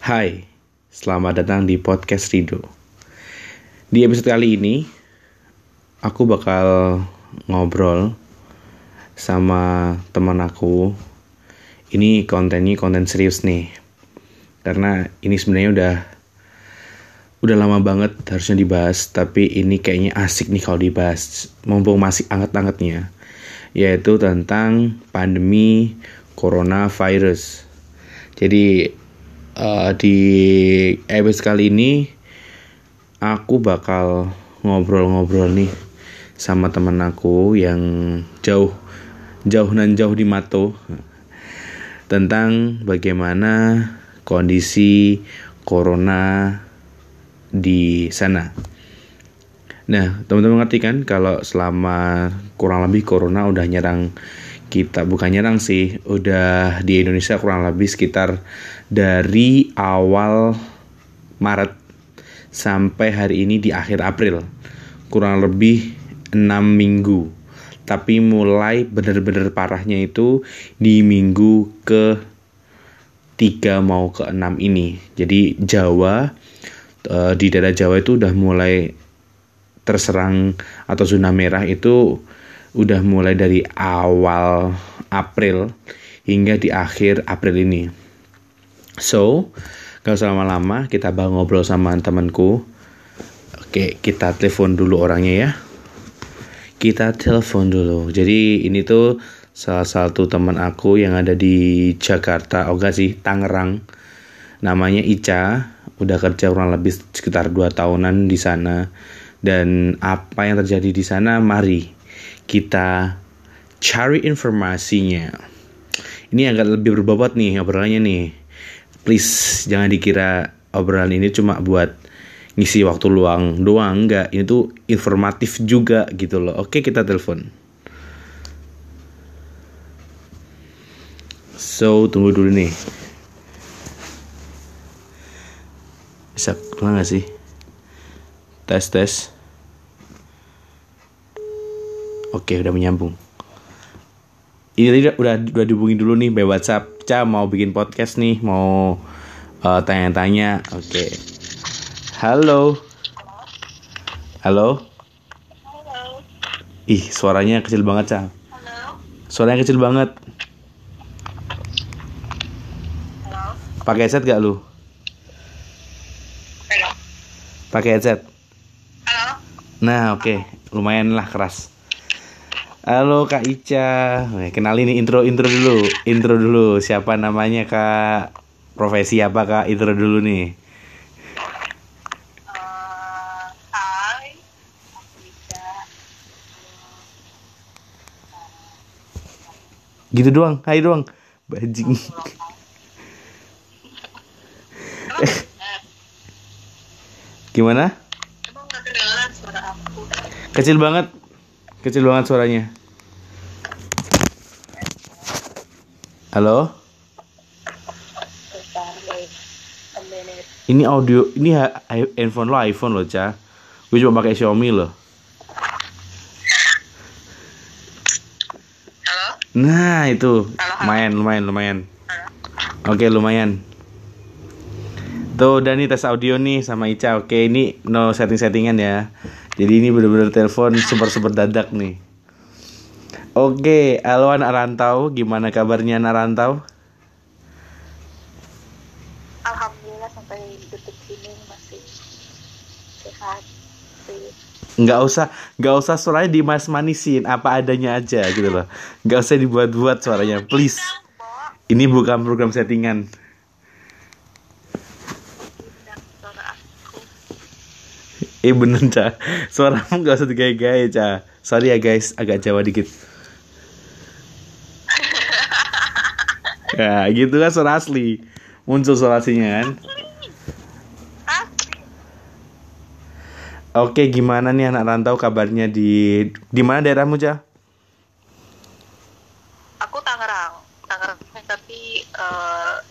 Hai, selamat datang di podcast Rido. Di episode kali ini, aku bakal ngobrol sama teman aku. Ini kontennya konten serius nih, karena ini sebenarnya udah udah lama banget harusnya dibahas, tapi ini kayaknya asik nih kalau dibahas, mumpung masih anget-angetnya, yaitu tentang pandemi coronavirus. Jadi uh, di episode kali ini aku bakal ngobrol-ngobrol nih sama teman aku yang jauh jauh dan jauh di Mato tentang bagaimana kondisi corona di sana. Nah, teman-teman ngerti kan kalau selama kurang lebih corona udah nyerang kita bukan nyerang sih, udah di Indonesia kurang lebih sekitar dari awal Maret sampai hari ini di akhir April. Kurang lebih 6 minggu. Tapi mulai bener-bener parahnya itu di minggu ke tiga mau ke enam ini. Jadi Jawa uh, di daerah Jawa itu udah mulai terserang atau zona merah itu udah mulai dari awal April hingga di akhir April ini so kalau selama lama kita bakal ngobrol sama temanku oke kita telepon dulu orangnya ya kita telepon dulu. Jadi ini tuh salah satu teman aku yang ada di Jakarta, oh sih, Tangerang. Namanya Ica, udah kerja kurang lebih sekitar 2 tahunan di sana. Dan apa yang terjadi di sana, mari kita cari informasinya. Ini agak lebih berbobot nih obrolannya nih. Please jangan dikira obrolan ini cuma buat ngisi waktu luang doang. Enggak ini tuh informatif juga gitu loh. Oke kita telepon. So tunggu dulu nih. Bisa keluar gak sih? Tes tes oke udah menyambung ini tadi udah udah dihubungin dulu nih by WhatsApp Ca mau bikin podcast nih mau uh, tanya-tanya oke okay. Halo. Halo. Halo. Ih, suaranya kecil banget, Cang. Halo. Suaranya kecil banget. Halo. Pakai headset gak lu? Halo. Pakai headset. Halo. Nah, oke. Okay. Lumayan lah keras. Halo Kak Ica. Kenalin nih intro intro dulu. Intro dulu. Siapa namanya Kak? Profesi apa Kak? Intro dulu nih. gitu doang hai doang bajing gimana kecil banget kecil banget suaranya halo ini audio ini handphone lo iPhone lo cah gue cuma pakai Xiaomi loh Nah itu lumayan lumayan lumayan. Oke lumayan. Tuh Dani tes audio nih sama Ica. Oke ini no setting settingan ya. Jadi ini bener-bener telepon super super dadak nih. Oke, halo anak rantau, gimana kabarnya anak rantau? Alhamdulillah sampai detik ini masih sehat nggak usah nggak usah suaranya dimas manisin apa adanya aja gitu loh. Nggak usah dibuat-buat suaranya please. Ini bukan program settingan. Eh bener cah Suaramu gak usah digaya-gaya cah Sorry ya guys Agak Jawa dikit Ya gitu kan suara asli Muncul suara aslinya kan Oke, gimana nih anak rantau kabarnya di di mana daerahmu, Ja? Aku Tangerang, Tangerang tapi uh,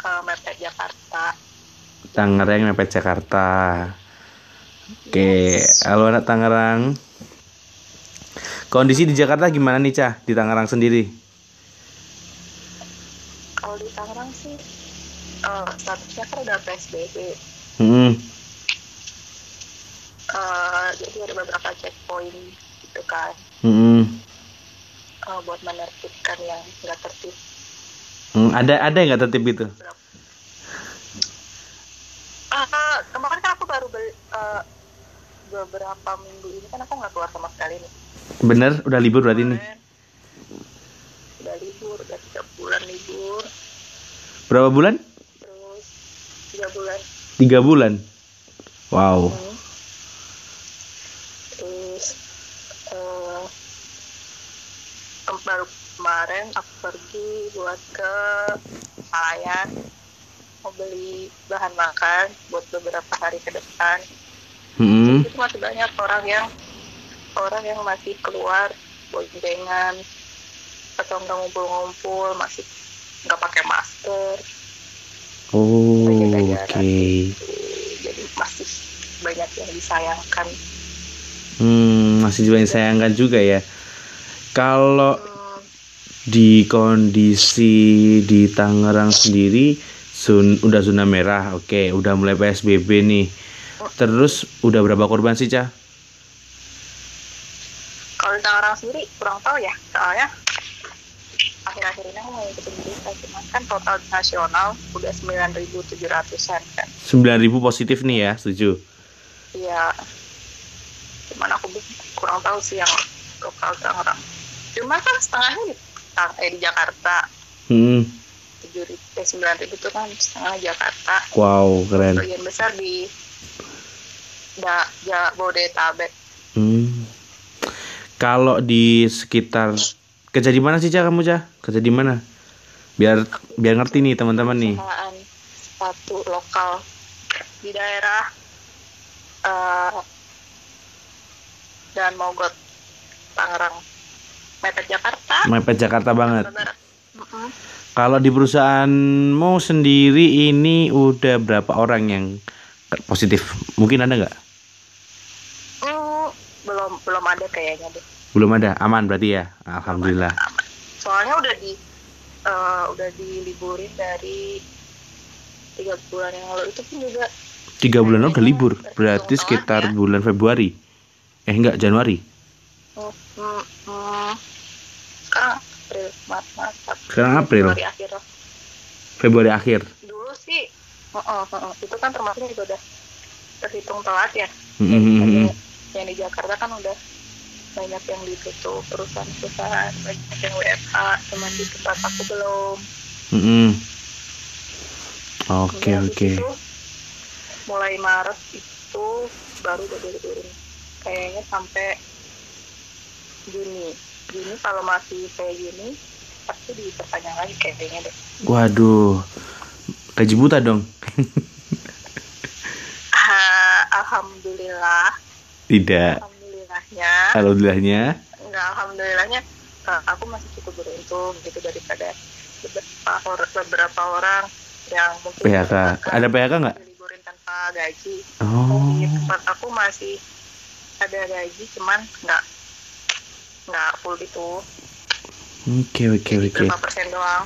uh, mepet Jakarta. Tangerang mepet Jakarta. Oke, yes. halo anak Tangerang. Kondisi di Jakarta gimana nih, Cah? Di Tangerang sendiri? Kalau di Tangerang sih eh, statusnya kan udah PSBB. Hmm. Eh, jadi ada beberapa checkpoint gitu kan Hmm. eh, buat menertibkan yang nggak tertib. Hmm, Ada ada yang nggak tertib itu? Eh, kemarin kan aku baru beli, eh, beberapa minggu ini kan aku nggak keluar sama sekali nih. Bener, udah libur berarti nih. Udah libur, udah tiga bulan libur, Berapa bulan? Tiga bulan. Tiga bulan. Wow. Hmm. Terus baru kemarin aku pergi buat ke Palayan mau beli bahan makan buat beberapa hari ke depan. Hmm. Itu masih banyak orang yang orang yang masih keluar boncengan atau nggak ngumpul-ngumpul masih nggak pakai masker. Oh, Jaga oke. jarak. Jadi masih banyak yang disayangkan. Hmm, masih juga disayangkan juga ya. Kalau Hmm, di kondisi di Tangerang sendiri zon udah zona merah, oke, udah mulai PSBB nih. Terus udah berapa korban sih, Cah? Kalau di Tangerang sendiri kurang tahu ya, soalnya akhir-akhir ini aku mau ikutin berita, cuman kan total nasional udah 9.700an kan. 9000 positif nih ya, setuju. Iya, cuman aku kurang tahu sih yang lokal Tangerang. Cuma kan setengahnya di, Tang- eh, di Jakarta, Hmm. 7 eh, 9.000 itu kan setengah Jakarta, Wow, keren. bagian besar di da, Jabodetabek. Hmm. Kalau di sekitar kerja di mana sih, Cah, kamu, Cah? Kerja di mana? Biar biar ngerti nih teman-teman nih. satu lokal di daerah eh, dan Mogot Tangerang mepet Jakarta Mepet Jakarta banget. Kalau di perusahaanmu sendiri ini udah berapa orang yang positif? Mungkin ada nggak? Hmm, belum belum ada kayaknya deh Belum ada, aman berarti ya. Alhamdulillah. Aman. soalnya udah di eh, udah diliburin dari tiga bulan yang lalu itu pun juga Tiga bulan udah libur, berarti sekitar bulan Februari. Eh enggak, Januari. hmm, hmm, hmm, sekarang April Maret Maret April, Sekarang April. Februari akhir Februari akhir. dulu sih uh-uh, uh-uh. itu kan termasuk juga udah terhitung telat ya hmm, hmm. yang di Jakarta kan udah banyak yang ditutup perusahaan-perusahaan banyak yang WFH cuma di tempat aku belum hmm. Oke, oke. mulai Maret itu baru udah diliburin kayaknya sampai Juni Juni kalau masih kayak gini pasti diperpanjang lagi kayaknya deh Waduh. Gaji buta dong. Ah, Alhamdulillah Tidak. Alhamdulillahnya Alhamdulillahnya. enggak alhamdulillahnya eh, aku masih cukup beruntung gitu daripada beberapa or- beberapa orang yang mungkin PHK. Ada PHK nggak? liburin tanpa gaji Oh. di tempat aku masih ada gaji cuman nggak nggak full gitu Oke, oke, oke. berapa persen doang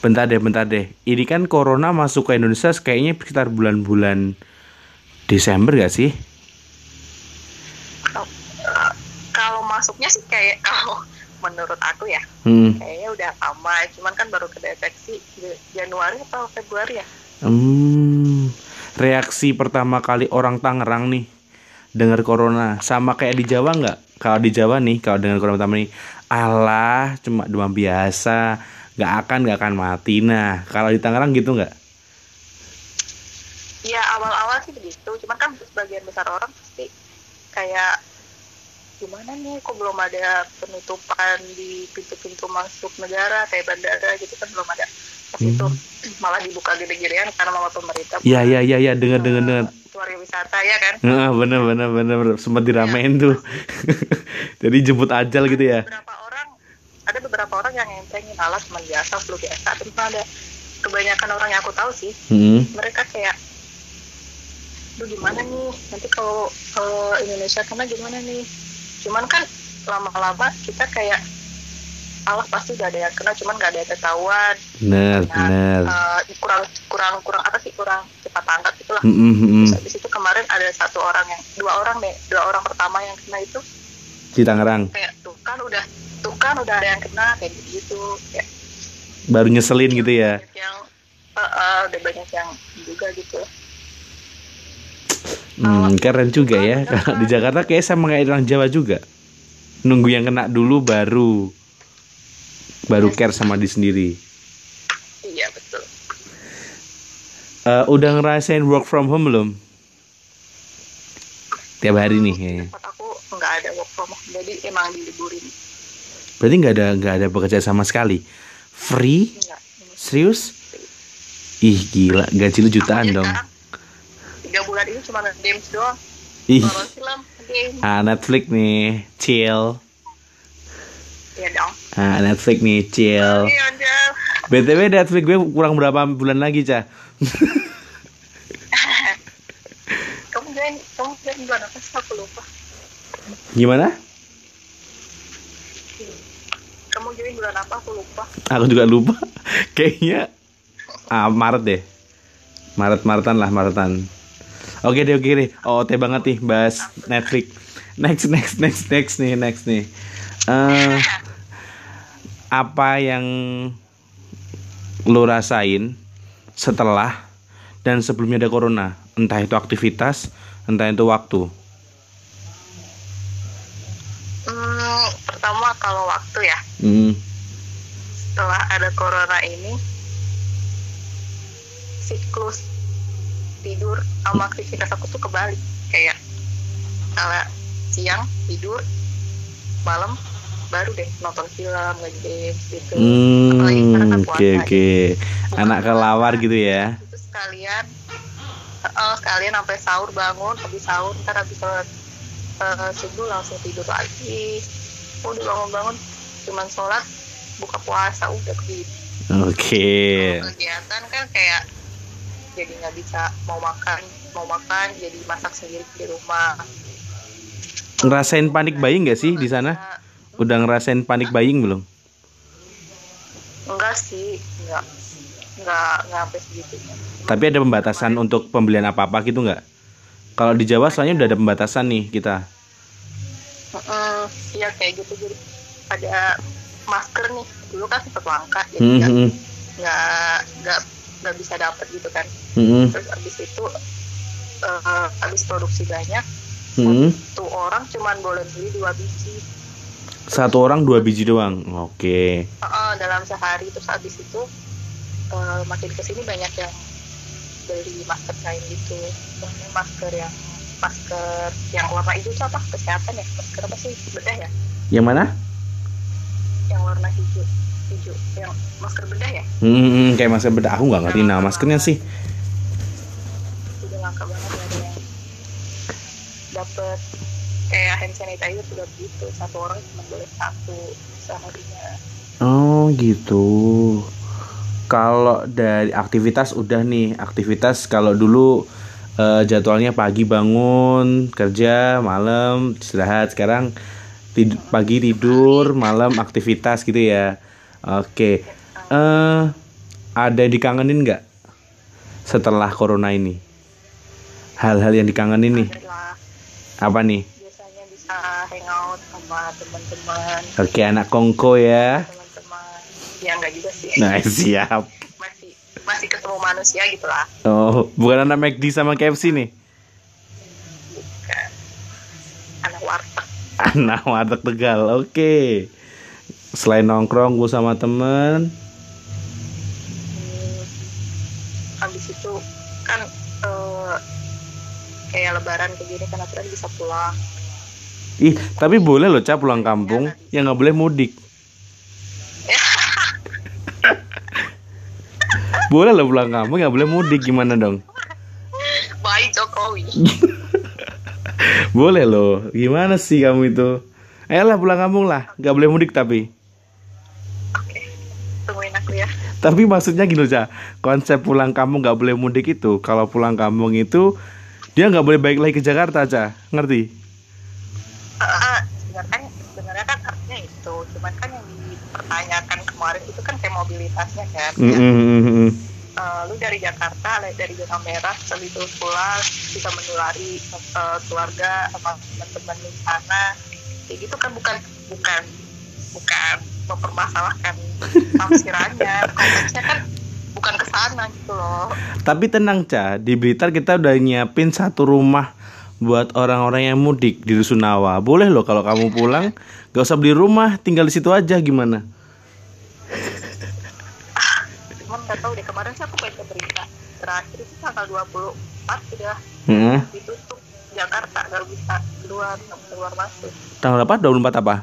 Bentar deh, bentar deh. Ini kan corona masuk ke Indonesia kayaknya sekitar bulan-bulan Desember gak sih? Kalau- eh, kalau masuknya sih kayak kalau menurut aku ya Hmm. kayaknya udah aman cuman kan baru kedeteksi Januari atau Februari ya Hmm. Reaksi pertama kali orang Tangerang nih dengar corona sama kayak di Jawa nggak? Kalau di Jawa nih, kalau dengar corona pertama nih, Allah cuma demam biasa, nggak akan nggak akan mati. Nah, kalau di Tangerang gitu nggak? ya awal-awal sih begitu cuman kan sebagian besar orang pasti kayak gimana nih kok belum ada penutupan di pintu-pintu masuk negara kayak bandara gitu kan belum ada pas itu malah dibuka gede-gedean karena sama pemerintah Iya, iya, iya, iya, dengar, dengar, dengar. wisata ya kan bener, bener, bener, bener. sempat diramein tuh. Jadi jemput ajal gitu ya. beberapa orang ada beberapa orang yang ngentengin alat biasa flu biasa tapi ada kebanyakan orang yang aku tahu sih Hmm. mereka kayak Duh gimana nih nanti kalau kalau Indonesia kena gimana nih cuman kan lama-lama kita kayak Allah pasti udah ada yang kena cuman nggak ada yang ketahuan. Bener Nah, bener. eh, kurang kurang kurang apa sih kurang cepat tanggap itulah Mm, mm, mm. terus habis itu kemarin ada satu orang yang dua orang deh dua orang pertama yang kena itu. Di Tangerang? Kayak tuh kan udah tuh kan udah ada yang kena kayak gitu kayak baru nyeselin gitu ya? yang eh, eh, udah banyak yang juga gitu Hmm, keren juga ya. Kalau di Jakarta kayak sama kayak orang Jawa juga. Nunggu yang kena dulu baru baru care sama diri sendiri. iya betul Eh, udah ngerasain work from home belum? Tiap hari nih kayaknya. tempat aku nggak ada work from home jadi emang diliburin Berarti nggak ada nggak ada bekerja sama sekali. Free? enggak Serius? Ih gila, gaji lu jutaan dong. sekarang tiga bulan ini cuma games doang Ih, nonton film game ah Netflix nih, chill. ya dong Ah Netflix nih, chill. iya udah BTW Netflix gue kurang berapa bulan lagi, Cah? kamu join kamu join bulan apa sih aku lupa Gimana? kamu join bulan apa aku lupa Aku juga lupa. Kayaknya ah Maret deh. Maret Maretan lah Maretan. Oke deh oke deh. Oh teh banget nih bahas Netflix. Next next next next nih next nih. Eh apa yang lo rasain setelah dan sebelumnya ada corona? Entah itu aktivitas, entah itu waktu. hmm, pertama kalau waktu ya Hmm. setelah ada corona ini siklus tidur sama aktivitas aku tuh kebalik kayak kalau siang tidur malam baru deh nonton film nge-games gitu Apalagi Hmm, kan oke puasa oke. Bukan Anak kelawar gitu ya. itu sekalian eh, sekalian sampai sahur bangun habis sahur ntar habis sholat eh, subuh langsung tidur lagi udah bangun-bangun cuman sholat buka puasa udah begitu Oke. kegiatan kan kayak jadi nggak bisa mau makan mau makan jadi masak sendiri di rumah Ngerasain panik buying nggak sih di sana? Udah ngerasain panik buying belum? enggak sih enggak enggak enggak sampai segitunya Tapi ada pembatasan untuk pembelian apa-apa gitu nggak? Kalau di Jawa soalnya udah ada pembatasan nih kita. Iya kayak gitu jadi ada masker nih dulu kan sempat langka jadi Hmm, nggak hmm, nggak nggak bisa dapet gitu kan. Hmm, terus abis itu eh, abis produksi banyak hmm. tuh orang cuman boleh beli dua biji. Satu orang dua biji doang. Oke. Heeh, dalam sehari. Terus abis itu eh, makin ke sini banyak yang beli masker kain gitu. Maksudnya masker yang masker yang warna hijau itu apa? Kesehatan ya? Masker apa sih? Bedah ya? Yang mana? yang warna hijau yang masker bedah ya Hmm, kayak masker bedah. Aku nggak ngerti nama maskernya sih. udah langka banget ada yang dapet kayak hand sanitizer juga satu orang cuma boleh satu seharinya Oh gitu. Kalau dari aktivitas udah nih aktivitas kalau dulu eh, jadwalnya pagi bangun kerja malam istirahat sekarang tid- pagi tidur malam aktivitas gitu ya. Oke. Eh ada yang dikangenin nggak setelah corona ini? Hal-hal yang dikangenin nih apa nih? biasanya bisa hangout sama teman-teman Oke anak kongko ya. teman-teman ya enggak juga sih Nah siap. masih masih ketemu manusia gitu lah Oh bukan anak McD sama KFC nih. bukan anak warteg Anak warteg Tegal, oke. Selain nongkrong gue sama temen, habis itu kan eh, kayak lebaran kayak gini kan aturan bisa pulang ih tapi boleh loh cap pulang kampung, yang nggak boleh mudik. boleh loh pulang kampung, nggak boleh mudik gimana dong? baik Jokowi Boleh loh, gimana sih kamu itu? Ayolah pulang kampung lah, nggak boleh mudik tapi. oke tungguin aku ya Tapi maksudnya gini loh. Konsep pulang kampung nggak boleh mudik itu, kalau pulang kampung itu dia nggak boleh balik lagi ke Jakarta, Ca. Ngerti? Eh, sebenarnya sebenarnya kan artinya itu cuman kan yang dipertanyakan pakai mobilitasnya kan Mm, Ya, mm, mm, mm. eh, lu dari Jakarta dari zona merah selidu pulang bisa menulari eh, keluarga sama teman-teman di sana kayak gitu kan bukan bukan bukan mempermasalahkan tafsirannya konteksnya kan bukan ke sana gitu loh Tapi tenang Ca, di Blitar kita udah nyiapin satu rumah buat orang-orang yang mudik di Rusunawa. Boleh loh kalau kamu pulang, gak usah beli rumah, tinggal di situ aja gimana? cuman nggak tahu deh kemarin sih aku baca berita terakhir itu tanggal 24 sudah Heeh. ditutup Jakarta nggak bisa keluar nggak bisa keluar masuk Tanggal berapa? 24 apa?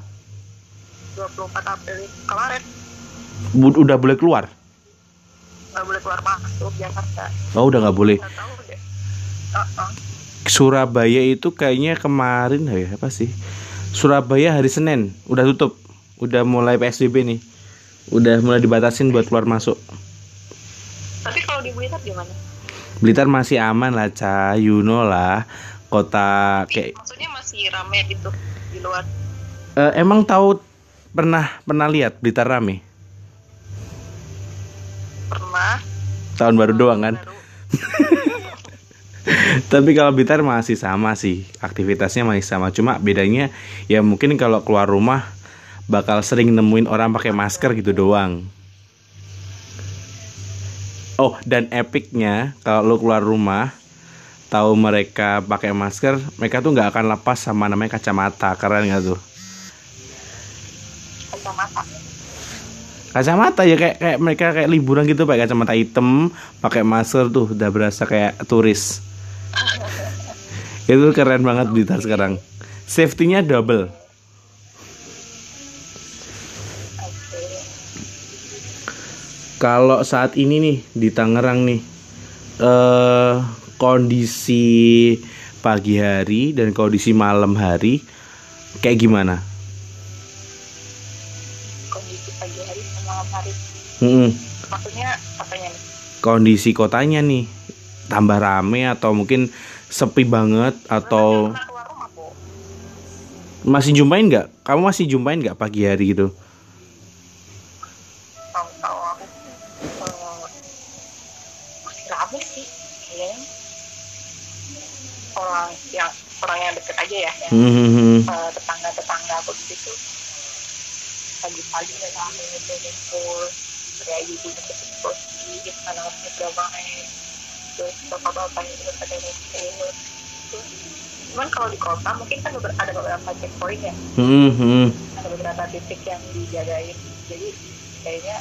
24 April kemarin Bu- udah boleh keluar? nggak boleh keluar masuk Jakarta Oh udah nggak boleh. nggak tahu deh Uh-uh. Surabaya itu kayaknya kemarin ya apa sih? Surabaya hari Senin udah tutup, udah mulai PSBB nih, udah mulai dibatasin buat keluar masuk. tapi kalau di Blitar gimana Blitar masih aman lah, Ca, you know lah, kota kayak maksudnya masih rame gitu di luar Eh, emang tahu pernah pernah lihat Blitar rame? pernah Tahun baru doang kan? baru Tapi kalau Blitar masih sama sih, aktivitasnya masih sama. Cuma bedanya ya mungkin kalau keluar rumah bakal sering nemuin orang pakai masker gitu doang. Oh, dan epicnya kalau lu keluar rumah tahu mereka pakai masker, mereka tuh nggak akan lepas sama namanya kacamata. Keren nggak tuh? Kacamata Kacamata ya kayak kayak mereka kayak liburan gitu pakai kacamata hitam, pakai masker tuh udah berasa kayak turis. Itu keren banget Blitar sekarang. Safety-nya double. Kalau saat ini nih di Tangerang nih eh kondisi pagi hari dan kondisi malam hari kayak gimana? Mm-mm. maksudnya apanya nih Kondisi kotanya nih tambah rame atau mungkin sepi banget atau rumah masih jumpain nggak? Kamu masih jumpain nggak pagi hari gitu? tahu tahu aku eh, masih rame sih kayaknya orang yang orang yang deket aja ya yang Hmm. eh, tetangga-tetangga aku di situ pagi-pagi udah rame gitu kayak ibu harusnya udah main terus bapak-bapaknya juga pada Terus, cuman kalau di kota mungkin kan ada beberapa checkpoint ya. Hmm, hmm. ada beberapa titik yang dijagain. Jadi kayaknya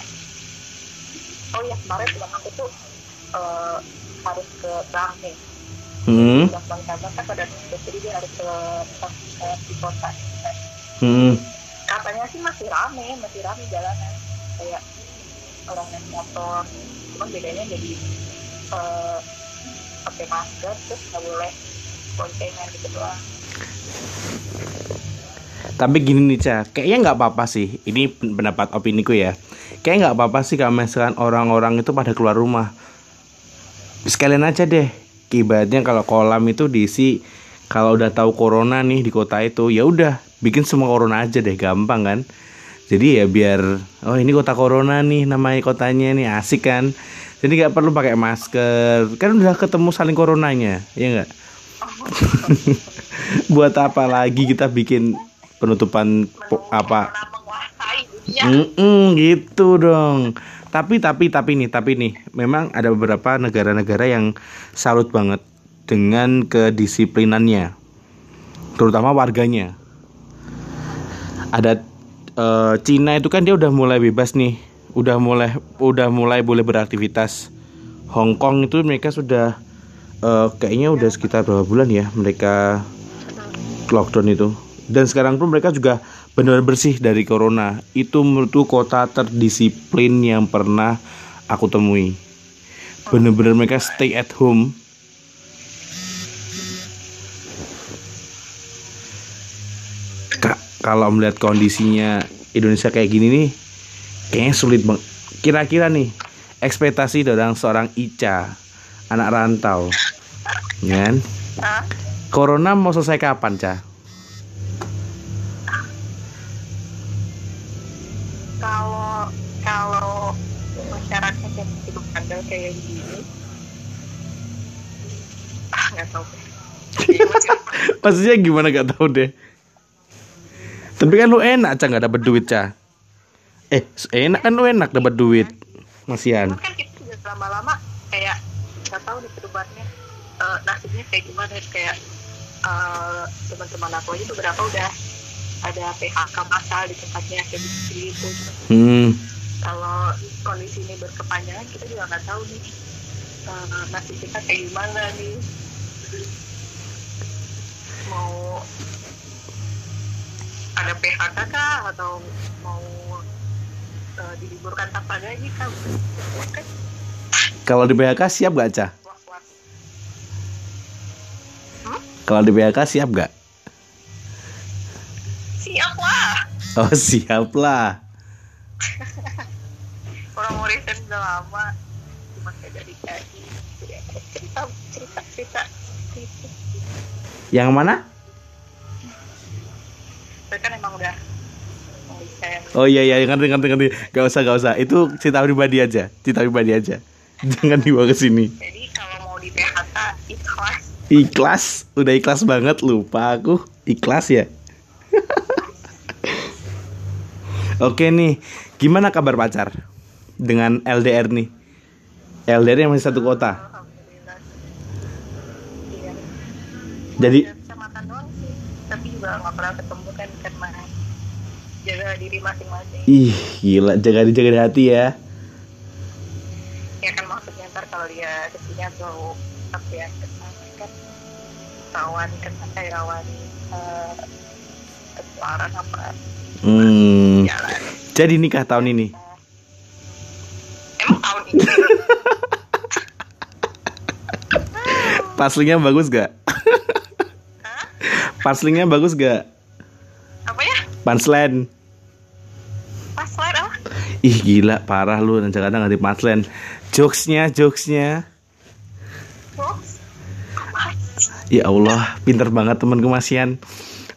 oh ya kemarin teman aku tuh eh, harus ke Rame Hmm, bang bang cabang kan pada tutup jadi dia harus ke eh, di kota. Hmm. katanya sih masih rame masih rame jalanan. Kayak orang naik motor cuman bedanya jadi eh, pakai masker terus nggak boleh boncengan gitu doang Tapi gini nih Ca, kayaknya nggak apa-apa sih. Ini pen- pendapat opini ku ya. Kayaknya nggak apa-apa sih kalau misalkan orang-orang itu pada keluar rumah. Sekalian aja deh. Kibatnya kalau kolam itu diisi kalau udah tahu corona nih di kota itu, ya udah bikin semua corona aja deh, gampang kan. Jadi ya biar oh ini kota corona nih namanya kotanya nih asik kan. Jadi nggak perlu pakai masker, kan udah ketemu saling coronanya, ya nggak? Buat apa lagi kita bikin penutupan apa? Gitu dong. Tapi tapi tapi nih tapi nih memang ada beberapa negara-negara yang salut banget dengan kedisiplinannya, terutama warganya. Ada eh, Cina itu kan dia udah mulai bebas nih, udah mulai udah mulai boleh beraktivitas. Hong Kong itu mereka sudah eh, kayaknya udah sekitar berapa bulan ya mereka lockdown itu. Dan sekarang pun mereka juga benar bersih dari corona. Itu menurutku kota terdisiplin yang pernah aku temui. Bener-bener mereka stay at home kalau melihat kondisinya Indonesia kayak gini nih kayaknya sulit bang kira-kira nih ekspektasi dari seorang Ica anak rantau kan Hah? Corona mau selesai kapan, Ca? kalau kalau kayak gini ah nggak tahu? Maksudnya gimana gak tahu deh. Tapi kan lu enak cah nggak dapat duit cah. Eh enak kan lu enak dapat duit. Masian. Kan kita juga lama-lama kayak nggak tahu nih ke depannya eh, nasibnya kayak gimana kayak eh, teman-teman aku aja beberapa udah ada PHK masal di tempatnya kayak gitu Hmm. kalau kondisi ini berkepanjangan kita juga nggak tahu nih eh, nasib kita kayak gimana nih mau ada PHK kah atau mau eh, diliburkan tanpa gaji kah kan Kalau di PHK siap gak cah? was-was Kalau di PHK siap gak? siap lah Oh siap lah. orang mau resign udah lama cuma kayak dari gaji cerita cerita cerita cerita Yang mana? Kan emang udah Oh iya iya ngerti ngerti ngerti. Gak usah gak usah. Itu cerita pribadi aja. Cerita pribadi aja. Jangan dibawa ke sini. jadi kalau mau di PHK ikhlas Ikhlas, udah ikhlas banget lupa aku. Ikhlas ya. Oke nih, gimana kabar pacar dengan LDR nih? LDR yang masih satu kota. iya Jadi tapi juga nggak pernah ketemu diri masing-masing ih gila jaga jaga di hati ya. ya kan maksudnya ntar kalau dia ke sini atau apa ya kan rawan kan kayak rawan eh, ketularan apa Hmm. jalan Jadi nikah tahun ini. emang tahun ini Paslingnya bagus gak? Hah? Paslingnya bagus gak? apa ya Punchline. Ih gila parah lu dan kadang ganti punchline. Jokesnya, jokesnya. Bos? Ya Allah, pinter banget temanku Masian.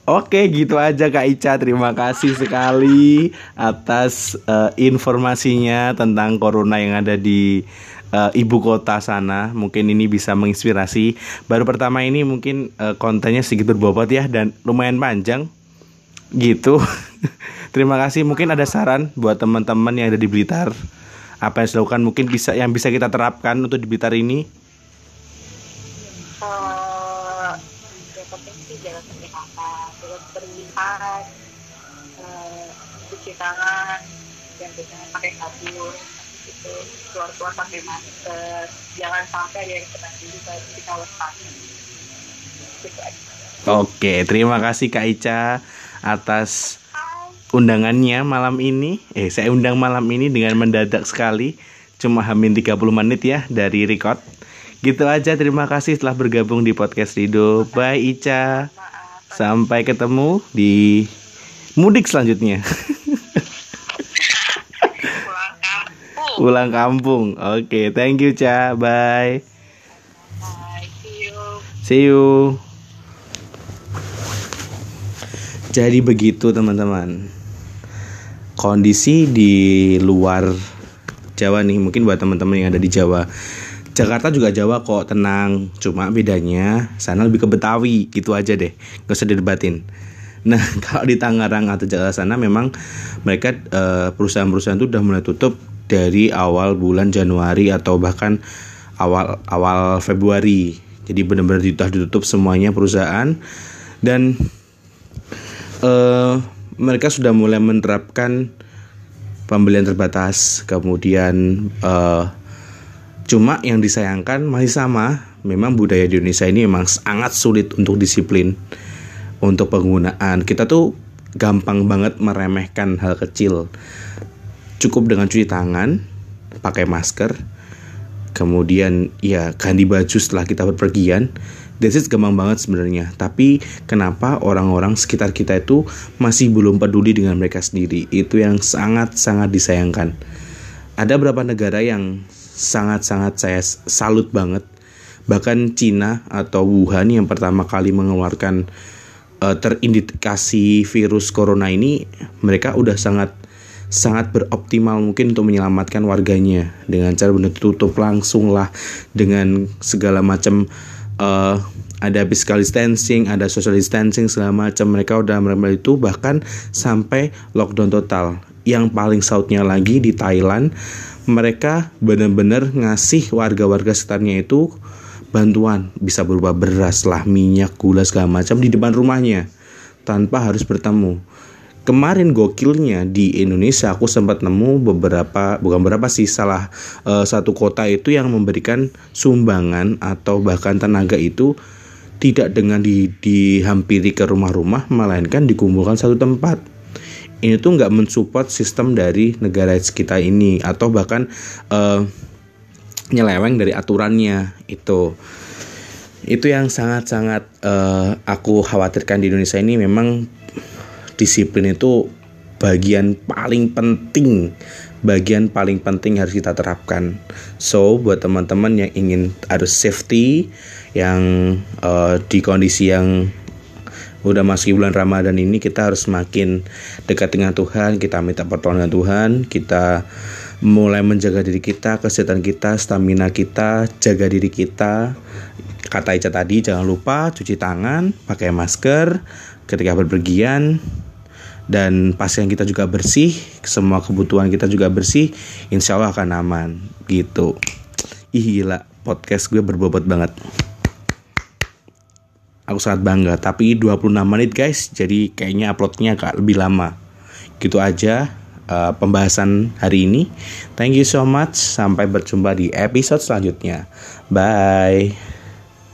Oke, gitu aja Kak Ica. Terima kasih sekali atas eh, informasinya tentang corona yang ada di eh, ibu kota sana. Mungkin ini bisa menginspirasi. Baru pertama ini mungkin eh, kontennya sedikit berbobot ya dan lumayan panjang. Gitu. Terima kasih. Mungkin ada saran buat teman-teman yang ada di Blitar. Apa yang dilakukan mungkin bisa yang bisa kita terapkan untuk di Blitar ini. Yang penting sih jaga kesehatan, jaga kebersihan, cuci tangan, dan jangan pakai sabun, keluar-keluar pakai masker, jangan sampai ada yang kena juga kita waspada. Gitu aja. Oke, terima kasih Kak Ica atas undangannya malam ini. Eh, saya undang malam ini dengan mendadak sekali. Cuma hamin 30 menit ya dari record. Gitu aja, terima kasih telah bergabung di podcast Rido. Bye Ica. Sampai ketemu di mudik selanjutnya. pulang kampung. Pulang kampung. Oke, thank you Ca. Bye. Bye, see you. See you. Jadi begitu teman-teman. Kondisi di luar Jawa nih, mungkin buat teman-teman yang ada di Jawa. Jakarta juga Jawa kok, tenang. Cuma bedanya sana lebih ke Betawi, gitu aja deh. Gak usah didebatin. Nah, kalau di Tangerang atau Jakarta sana memang mereka eh, perusahaan-perusahaan itu udah mulai tutup dari awal bulan Januari atau bahkan awal awal Februari. Jadi benar-benar ditutup semuanya perusahaan dan eh mereka sudah mulai menerapkan pembelian terbatas. Kemudian eh cuma yang disayangkan masih sama. Memang budaya di Indonesia ini memang sangat sulit untuk disiplin untuk penggunaan. Kita tuh gampang banget meremehkan hal kecil. Cukup dengan cuci tangan, pakai masker, kemudian ya ganti baju setelah kita berpergian. That's it gampang banget sebenarnya. Tapi kenapa orang-orang sekitar kita itu masih belum peduli dengan mereka sendiri? Itu yang sangat-sangat disayangkan. Ada beberapa negara yang sangat-sangat saya salut banget. Bahkan Cina atau Wuhan yang pertama kali mengeluarkan eh, terindikasi virus corona ini, mereka udah sangat sangat beroptimal mungkin untuk menyelamatkan warganya dengan cara benar tutup langsung lah dengan segala macam uh, ada physical distancing, ada social distancing segala macam. Mereka udah melakukan itu bahkan sampai lockdown total. Yang paling sautnya lagi di Thailand mereka benar-benar ngasih warga-warga sekitarnya itu bantuan. Bisa berupa beras lah minyak gula segala macam di depan rumahnya tanpa harus bertemu kemarin gokilnya di Indonesia aku sempat nemu beberapa bukan beberapa sih salah uh, satu kota itu yang memberikan sumbangan atau bahkan tenaga itu tidak dengan di, dihampiri ke rumah-rumah melainkan dikumpulkan satu tempat. Ini tuh nggak mensupport sistem dari negara kita ini atau bahkan uh, nyeleweng dari aturannya itu. Itu yang sangat-sangat uh, aku khawatirkan di Indonesia ini. Memang disiplin itu bagian paling penting bagian paling penting harus kita terapkan so buat teman-teman yang ingin harus safety yang uh, di kondisi yang udah masih bulan Ramadan ini kita harus semakin dekat dengan Tuhan, kita minta pertolongan Tuhan, kita mulai menjaga diri kita, kesehatan kita, stamina kita, jaga diri kita. Kata Ica tadi jangan lupa cuci tangan, pakai masker ketika berpergian dan pasien kita juga bersih, semua kebutuhan kita juga bersih, insya Allah akan aman gitu. Ih gila, podcast gue berbobot banget. Aku sangat bangga tapi 26 menit guys jadi kayaknya uploadnya agak lebih lama. Gitu aja uh, pembahasan hari ini. Thank you so much sampai berjumpa di episode selanjutnya. Bye